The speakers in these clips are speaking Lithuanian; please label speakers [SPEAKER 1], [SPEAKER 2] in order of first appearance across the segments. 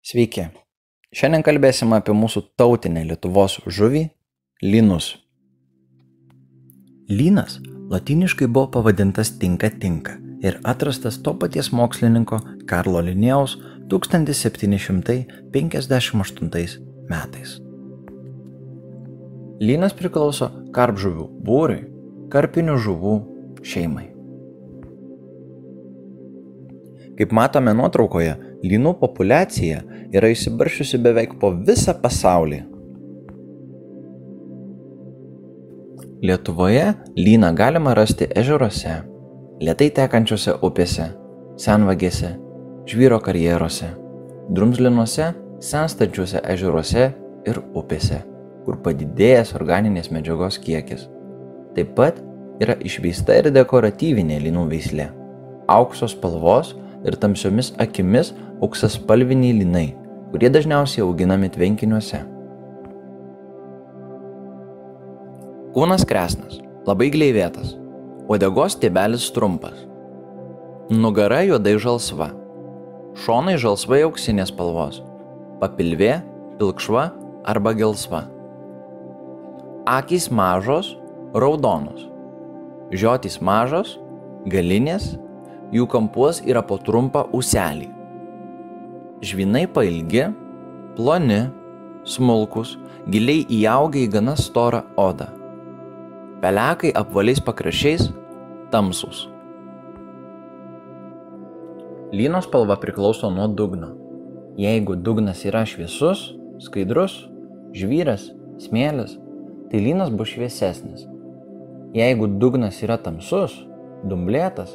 [SPEAKER 1] Sveiki. Šiandien kalbėsime apie mūsų tautinę Lietuvos žuvį - lynus. Lynas latiniškai buvo pavadintas tinka tinka ir atrastas to paties mokslininko Karlo Linėjaus 1758 metais. Lynas priklauso karpžuvių būriui, karpinių žuvų šeimai. Kaip matome nuotraukoje, lynų populiacija yra išsibaršiusi beveik po visą pasaulį. Lietuvoje lyną galima rasti ežeruose, lietai tekančiose upėse, senvagėse, žvyro karjeruose, drumzlinuose, senstančiuose ežeruose ir upėse, kur padidėjęs organinės medžiagos kiekis. Taip pat yra išvysta ir dekoratyvinė lynų veislė - aukso spalvos ir tamsiomis akimis auksaspalviniai linai, kurie dažniausiai auginami tvenkiniuose. Kūnas kresnas, labai gleivėtas, uodegos stiebelis trumpas. Nugara juodai žalsva, šonai žalsvai auksinės spalvos, papilvė pilkšva arba gelsva. Akys mažos, raudonos, žiotys mažos, galinės jų kampuos yra po trumpą ūselį. Žvinai pailgi, ploni, smulkus, giliai įaugę į gana storą odą. Pelekai apvaliais pakraščiais, tamsus. Lyno spalva priklauso nuo dugno. Jeigu dugnas yra šviesus, skaidrus, žvyras, smėlis, tai lynas bus šviesesnis. Jeigu dugnas yra tamsus, dumblėtas,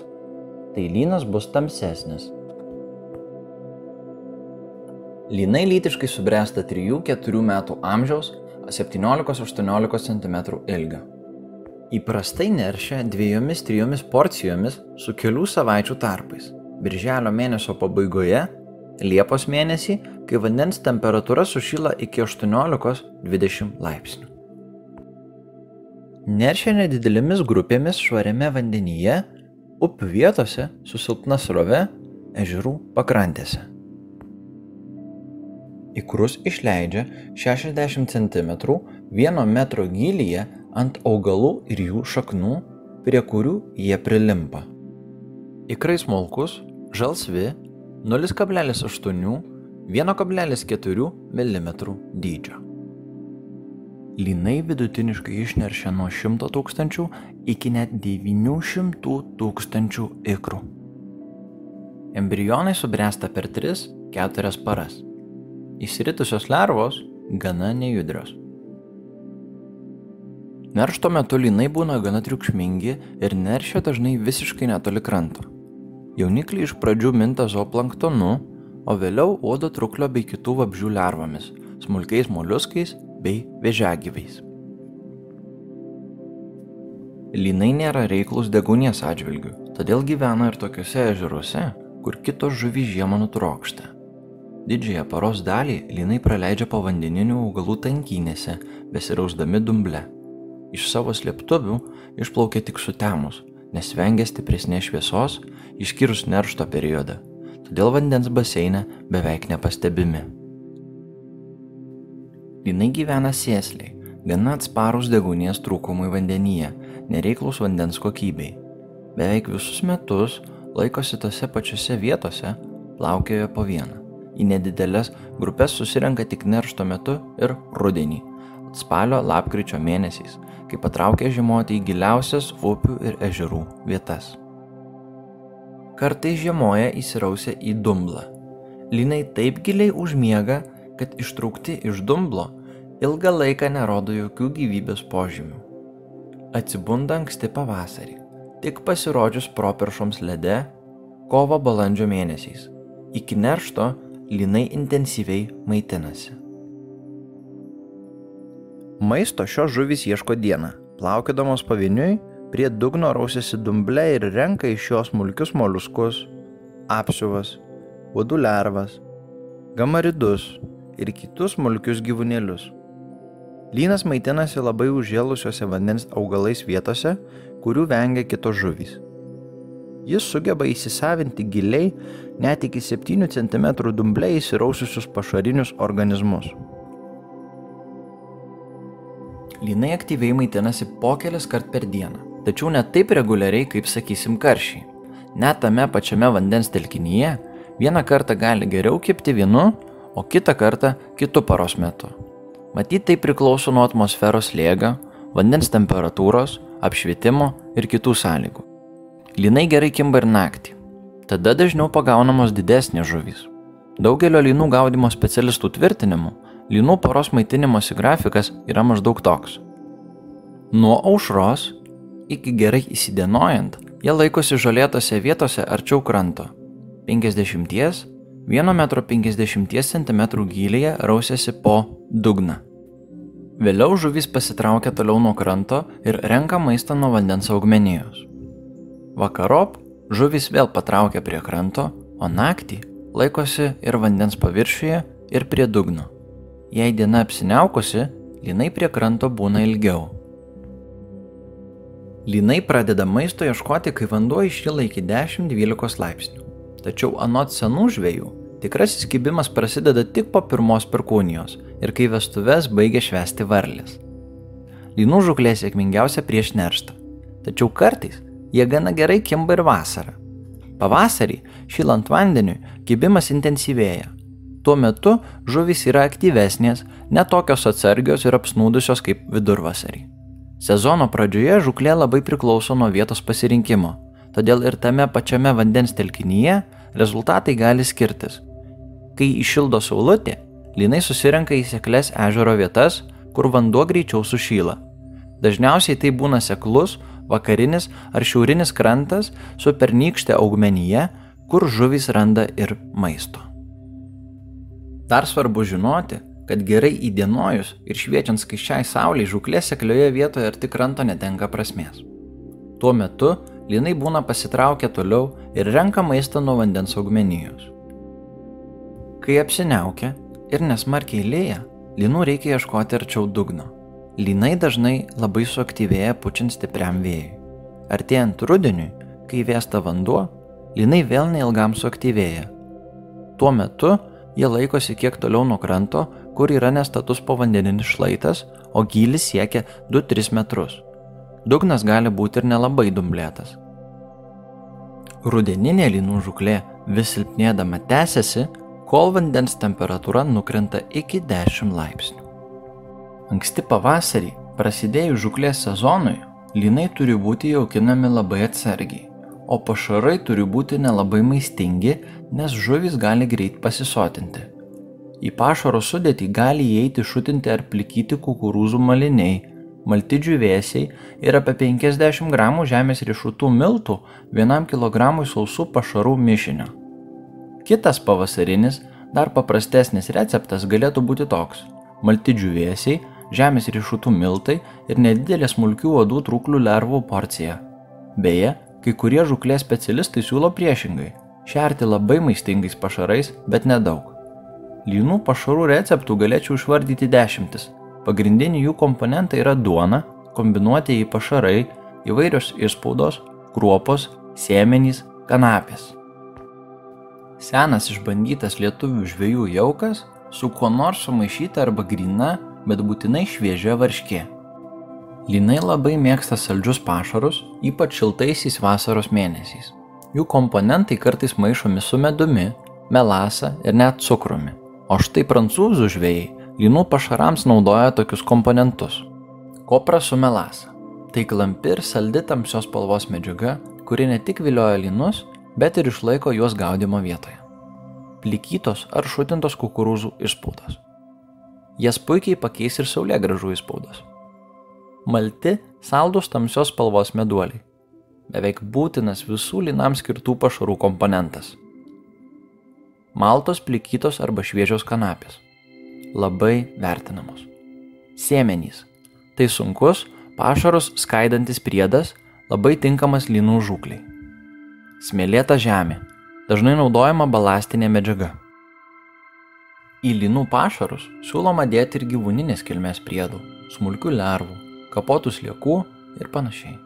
[SPEAKER 1] tai lynas bus tamsesnis. Lynai lytiškai subręsta 3-4 metų amžiaus 17-18 cm ilgio. Įprastai neršia dviejomis trijomis porcijomis su kelių savaičių tarpais. Birželio mėnesio pabaigoje, Liepos mėnesį, kai vandens temperatūra sušyla iki 18-20 laipsnių. Neršia nedidelėmis grupėmis švariame vandenyje upių vietose su silpna srove ežerų pakrantėse. Ikrus išleidžia 60 cm 1 metro gylyje ant augalų ir jų šaknų, prie kurių jie prilimpa. Ikrai smulkus, žalsvi, 0,8-1,4 mm dydžio. Lynai vidutiniškai išneršia nuo 100 tūkstančių iki net 900 tūkstančių ikrų. Embrionai subręsta per 3-4 paras. Įsiritusios lervos gana nejudrios. Neršto metu lynai būna gana triukšmingi ir neršia dažnai visiškai netoli kranto. Jaunikliai iš pradžių minta zooplanktonu, o vėliau uodo truklio bei kitų vabžių lervomis, smulkiais moliuskais bei vėžiagyviais. Lynai nėra reiklus degunės atžvilgių, todėl gyvena ir tokiuose ežeruose, kur kitos žuvys žiemą nutrokšta. Didžiąją paros dalį lynai praleidžia po vandeninių augalų tankynėse, besirausdami dumble. Iš savo slėptuvių išplaukia tik sutemus, nes vengia stipresnės šviesos, išskyrus neršto periodą, todėl vandens baseine beveik nepastebimi. Lynai gyvena sėsliai, gana atsparus degunės trūkumui vandenyje, nereiklus vandens kokybei. Beveik visus metus laikosi tose pačiose vietose, plaukioja po vieną. Į nedidelės grupės susirenka tik neršto metu ir rudenį, spalio lapkričio mėnesiais, kai patraukia žiemoti į giliausias upių ir ežerų vietas. Kartai žiemoja įsirausia į dumblą. Linai taip giliai užmiega, kad ištraukti iš dumblo ilgą laiką nerodo jokių gyvybės požymių. Atsibunda anksti pavasarį, tik pasirodžius properšoms lede, kovo balandžio mėnesiais. Iki neršto linai intensyviai maitinasi. Maisto šios žuvys ieško dieną, plaukiodamos pavieniui, prie dugno rausiasi dumble ir renka iš jos smulkius moliuskus, apsiuvas, uodų lervas, gamaridus ir kitus smulkius gyvūnėlius. Lynas maitinasi labai užžėlusiuose vandens augalais vietose, kurių vengia kitos žuvys. Jis sugeba įsisavinti giliai net iki 7 cm dumbliai įsiraususius pašarinius organizmus. Lynai aktyviai maitinasi po kelis kart per dieną, tačiau ne taip reguliariai, kaip sakysim karšiai. Net tame pačiame vandens telkinyje vieną kartą gali geriau kipti vienu, o kitą kartą kitu paros metu. Matyt, tai priklauso nuo atmosferos lėgio, vandens temperatūros, apšvietimo ir kitų sąlygų. Linai gerai kimba ir naktį. Tada dažniau pagaunamos didesnės žuvys. Daugelio lynų gaudimo specialistų tvirtinimu, lynų poros maitinimosi grafikas yra maždaug toks. Nuo aušros iki gerai įsidienojant jie laikosi žolėtose vietose arčiau kranto. 50 1,50 cm gylyje rausiasi po dugną. Vėliau žuvys pasitraukia toliau nuo kranto ir renka maistą nuo vandens augmenijos. Vakarop žuvys vėl patraukia prie kranto, o naktį laikosi ir vandens paviršiuje, ir prie dugno. Jei diena apsiniaukusi, linai prie kranto būna ilgiau. Linai pradeda maisto ieškoti, kai vanduo išyla iki 10-12 laipsnių. Tačiau anot senų žvėjų, tikrasis kibimas prasideda tik po pirmos perkūnijos ir kai vestuves baigia švesti varlės. Linų žuklė sėkmingiausia prieš nerštą. Tačiau kartais jie gana gerai kimba ir vasarą. Pavasarį, šilant vandeniu, kibimas intensyvėja, Tuo metu žuvys yra aktyvesnės, netokios atsargios ir apsnūdusios kaip vidurvasarį. Sezono pradžioje žuklė labai priklauso nuo vietos pasirinkimo, todėl ir tame pačiame vandens telkinyje rezultatai gali skirtis. Kai išildo saulutė, linai susirenka į seklės ežero vietas, kur vanduo greičiau sušyla. Dažniausiai tai būna seklus, vakarinis ar šiaurinis krantas su pernykšte augmenyje, kur žuvys randa ir maisto. Dar svarbu žinoti, kad gerai įdienojus ir šviečiant skaičiai sauliai žuklė seklioje vietoje arti kranto netenka prasmės. Tuo metu linai būna pasitraukę toliau ir renka maistą nuo vandens augmenijos. Kai apsiniaukia ir nesmarkiai lėja, linų reikia ieškoti arčiau dugno. Linai dažnai labai suaktyvėja pučiant stipriam vėjui. Artėjant rudeniui, kai vėsta vanduo, linai vėl neilgam suaktyvėja. Tuo metu jie laikosi kiek toliau nuo kranto, kur yra nestatus povandeninis šlaitas, o gylis siekia 2-3 metrus. Dugnas gali būti ir nelabai dumblėtas. Rudeninė lynų žuklė vis silpnėdama tęsiasi, kol vandens temperatūra nukrenta iki 10 laipsnių. Anksti pavasarį, prasidėjus žuklės sezonui, lynai turi būti jaukinami labai atsargiai o pašarai turi būti nelabai maistingi, nes žuvis gali greit pasisotinti. Į pašaro sudėtį gali įeiti šutinti ar plikyti kukurūzų maliniai, maltidžių vėsiai ir apie 50 gramų žemės riešutų miltų vienam kilogramui sausų pašarų mišinio. Kitas pavasarinis, dar paprastesnis receptas galėtų būti toks - maltidžių vėsiai, žemės riešutų miltai ir nedidelė smulkių odų trūklių lervų porcija. Beje, Kai kurie žuklės specialistai siūlo priešingai - šerti labai maistingais pašarais, bet nedaug. Lynų pašarų receptų galėčiau išvardyti dešimtis. Pagrindiniai jų komponentai yra duona, kombinuotieji pašarai, įvairios išspaudos, kruopos, sėmenys, kanapės. Senas išbandytas lietuvių žvėjų jaukas su kuo nors sumaišyta arba grina, bet būtinai šviežia varškė. Linai labai mėgsta saldžius pašarus, ypač šiltaisiais vasaros mėnesiais. Jų komponentai kartais maišomi su medumi, melasa ir net cukrumi. O štai prancūzų žvėjai linų pašarams naudoja tokius komponentus. Kopra su melasa. Tai klampi ir saldi tamsios spalvos medžiaga, kuri ne tik vilioja linus, bet ir išlaiko juos gaudimo vietoje. Plikytos ar šutintos kukurūzų išspaudos. Jas puikiai pakeis ir saulėgražų išspaudos malti, saldus tamsios spalvos meduoliai. Beveik būtinas visų linams skirtų pašarų komponentas. Maltos plikytos arba šviežios kanapės. Labai vertinamos. Sėmenys. Tai sunkus, pašarus skaidantis priedas, labai tinkamas linų žūkliai. Smėlėta žemė. Dažnai naudojama balastinė medžiaga. Į linų pašarus siūloma dėti ir gyvūninės kilmės priedų, smulkių lervų, kapotų sliekų ir panašiai.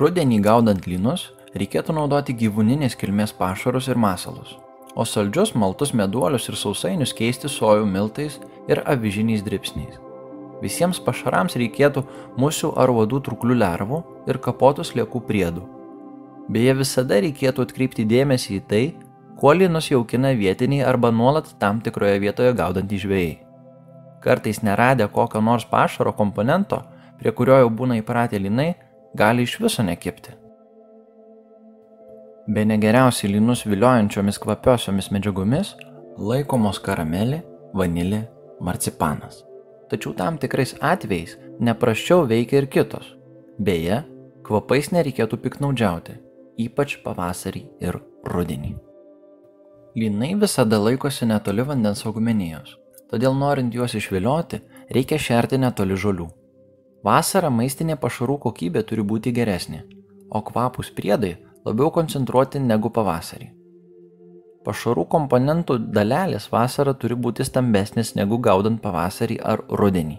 [SPEAKER 1] Rudenį gaudant lynus, reikėtų naudoti gyvūninės kilmės pašarus ir masalus, o saldžius maltus meduolius ir sausainius keisti sojų miltais ir avižiniais dripsniais. Visiems pašarams reikėtų musių ar uodų truklių lervų ir kapotų sliekų priedų. Beje, visada reikėtų atkreipti dėmesį į tai, kuo linus jaukina vietiniai arba nuolat tam tikroje vietoje gaudantys žvėjai. Kartais neradę kokio nors pašaro komponento, prie kurio jau būna įpratę linai, gali iš viso nekipti. Be negeriausiai linus viliojančiomis kvapiosiomis medžiagomis laikomos karamelė, vanilė, marcipanas. Tačiau tam tikrais atvejais neprasčiau veikia ir kitos. Beje, kvapais nereikėtų piknaudžiauti, ypač pavasarį ir rudenį. Linai visada laikosi netoli vandens augmenijos, todėl norint juos išvilioti, reikia šerti netoli žolių. Vasarą maistinė pašarų kokybė turi būti geresnė, o kvapus priedai labiau koncentruoti negu pavasarį. Pašarų komponentų dalelės vasarą turi būti stambesnės negu gaudant pavasarį ar rudenį.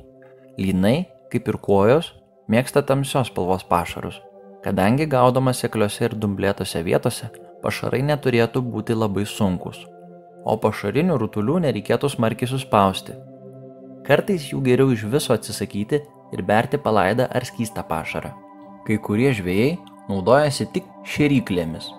[SPEAKER 1] Lynai, kaip ir kojos, mėgsta tamsios spalvos pašarus. Kadangi gaudoma sekliuose ir dumblėtose vietose, pašarai neturėtų būti labai sunkus, o pašarinių rutulių nereikėtų smarkiai suspausti. Kartais jų geriau iš viso atsisakyti ir berti palaidą ar skystą pašarą. Kai kurie žvėjai naudojasi tik šėryklėmis.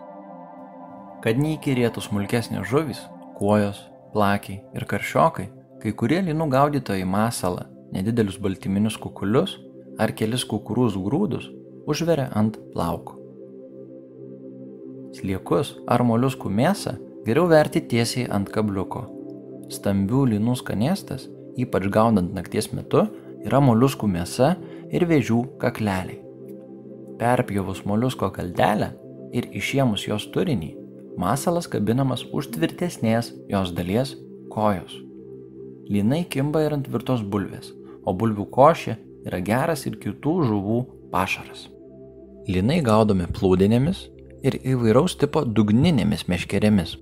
[SPEAKER 1] Kad neįkirėtų smulkesnės žuvys, kuojos, plakiai ir karšiokai, kai kurie linų gaudytojai masalą, nedidelius baltyminius kukulius ar kelis kukurūzų grūdus užveria ant plauko. Sliekus ar moliuskų mėsą geriau verti tiesiai ant kabliuko. Stambių linų skanėstas, ypač gaudant nakties metu, yra moliuskų mėsa ir vėžių kakleliai. Perpjovus moliusko kaldelę ir išėmus jos turinį, masalas kabinamas už tvirtesnės jos dalies kojos. Linai kimba ir ant tvirtos bulvės, o bulvių košė yra geras ir kitų žuvų pašaras. Linai gaudomi plūdinėmis ir įvairaus tipo dugninėmis meškerėmis.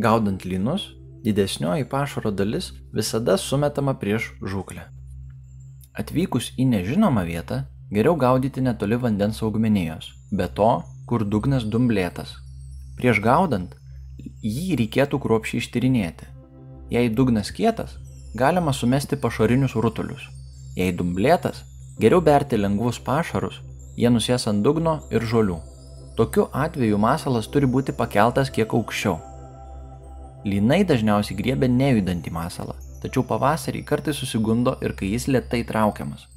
[SPEAKER 1] Gaudant linus, didesnioji pašaro dalis visada sumetama prieš žuklę. Atvykus į nežinomą vietą, geriau gaudyti netoli vandens augmenijos, be to, kur dugnas dumblėtas. Prieš gaudant, jį reikėtų kruopšiai ištyrinėti. Jei dugnas kietas, galima sumesti pašarinius rutulius. Jei dumblėtas, geriau berti lengvus pašarus, jie nusės ant dugno ir žolių. Tokiu atveju masalas turi būti pakeltas kiek aukščiau. Lynai dažniausiai griebia nejudantį masalą, tačiau pavasarį kartais susigundo ir kai jis lietai traukiamas.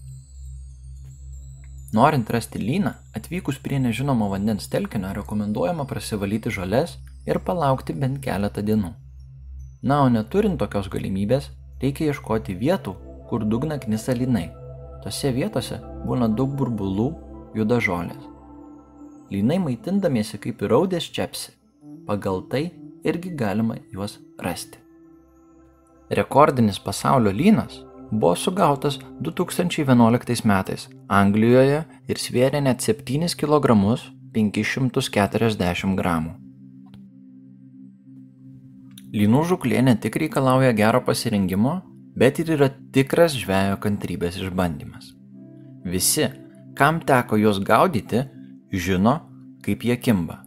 [SPEAKER 1] Norint rasti lyną, atvykus prie nežinomo vandens telkinio rekomenduojama prasivalyti žolės ir palaukti bent keletą dienų. Na, o neturint tokios galimybės, reikia ieškoti vietų, kur dugna knisa lynai. Tose vietose būna daug burbulų, juda žolės. Lynai maitindamiesi kaip ir raudės čiapsi. Pagal tai irgi galima juos rasti. Rekordinis pasaulio lynas buvo sugautas 2011 metais Anglijoje ir svėrė net 7 kg 540 g. Lynų žuklė ne tik reikalauja gero pasirinkimo, bet ir yra tikras žvejo kantrybės išbandymas. Visi, kam teko juos gaudyti, žino, kaip jie kimba.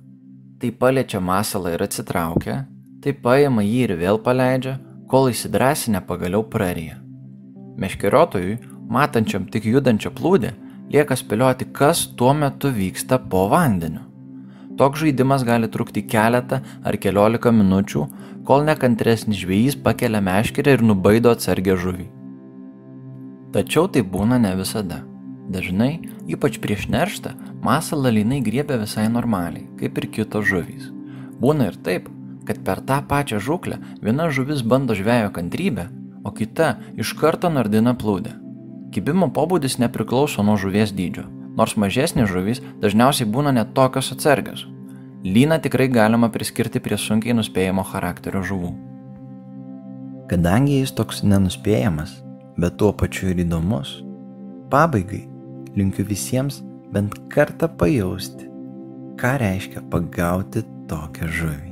[SPEAKER 1] Tai paliečia masalą ir atsitraukia, tai paima jį ir vėl paleidžia, kol įsidrasinę pagaliau praryja. Meškeriotojui, matančiam tik judančią plūdę, lieka spėlioti, kas tuo metu vyksta po vandeniu. Toks žaidimas gali trukti keletą ar keliolika minučių, kol nekantresnis žvėjys pakelia meškerę ir nubaido atsargę žuvį. Tačiau tai būna ne visada. Dažnai, ypač prieš nerštą, masalą lynai griebia visai normaliai, kaip ir kitos žuvys. Būna ir taip, kad per tą pačią žuklę viena žuvis bando žvejo kantrybę, o kita iš karto nardina plūdę. Kibimo pobūdis nepriklauso nuo žuvies dydžio, nors mažesnės žuvys dažniausiai būna net tokios atsargios. Lyną tikrai galima priskirti prie sunkiai nuspėjamo charakterio žuvų. Kadangi jis toks nenuspėjamas, bet tuo pačiu ir įdomus, pabaigai linkiu visiems bent kartą pajausti, ką reiškia pagauti tokią žuvį.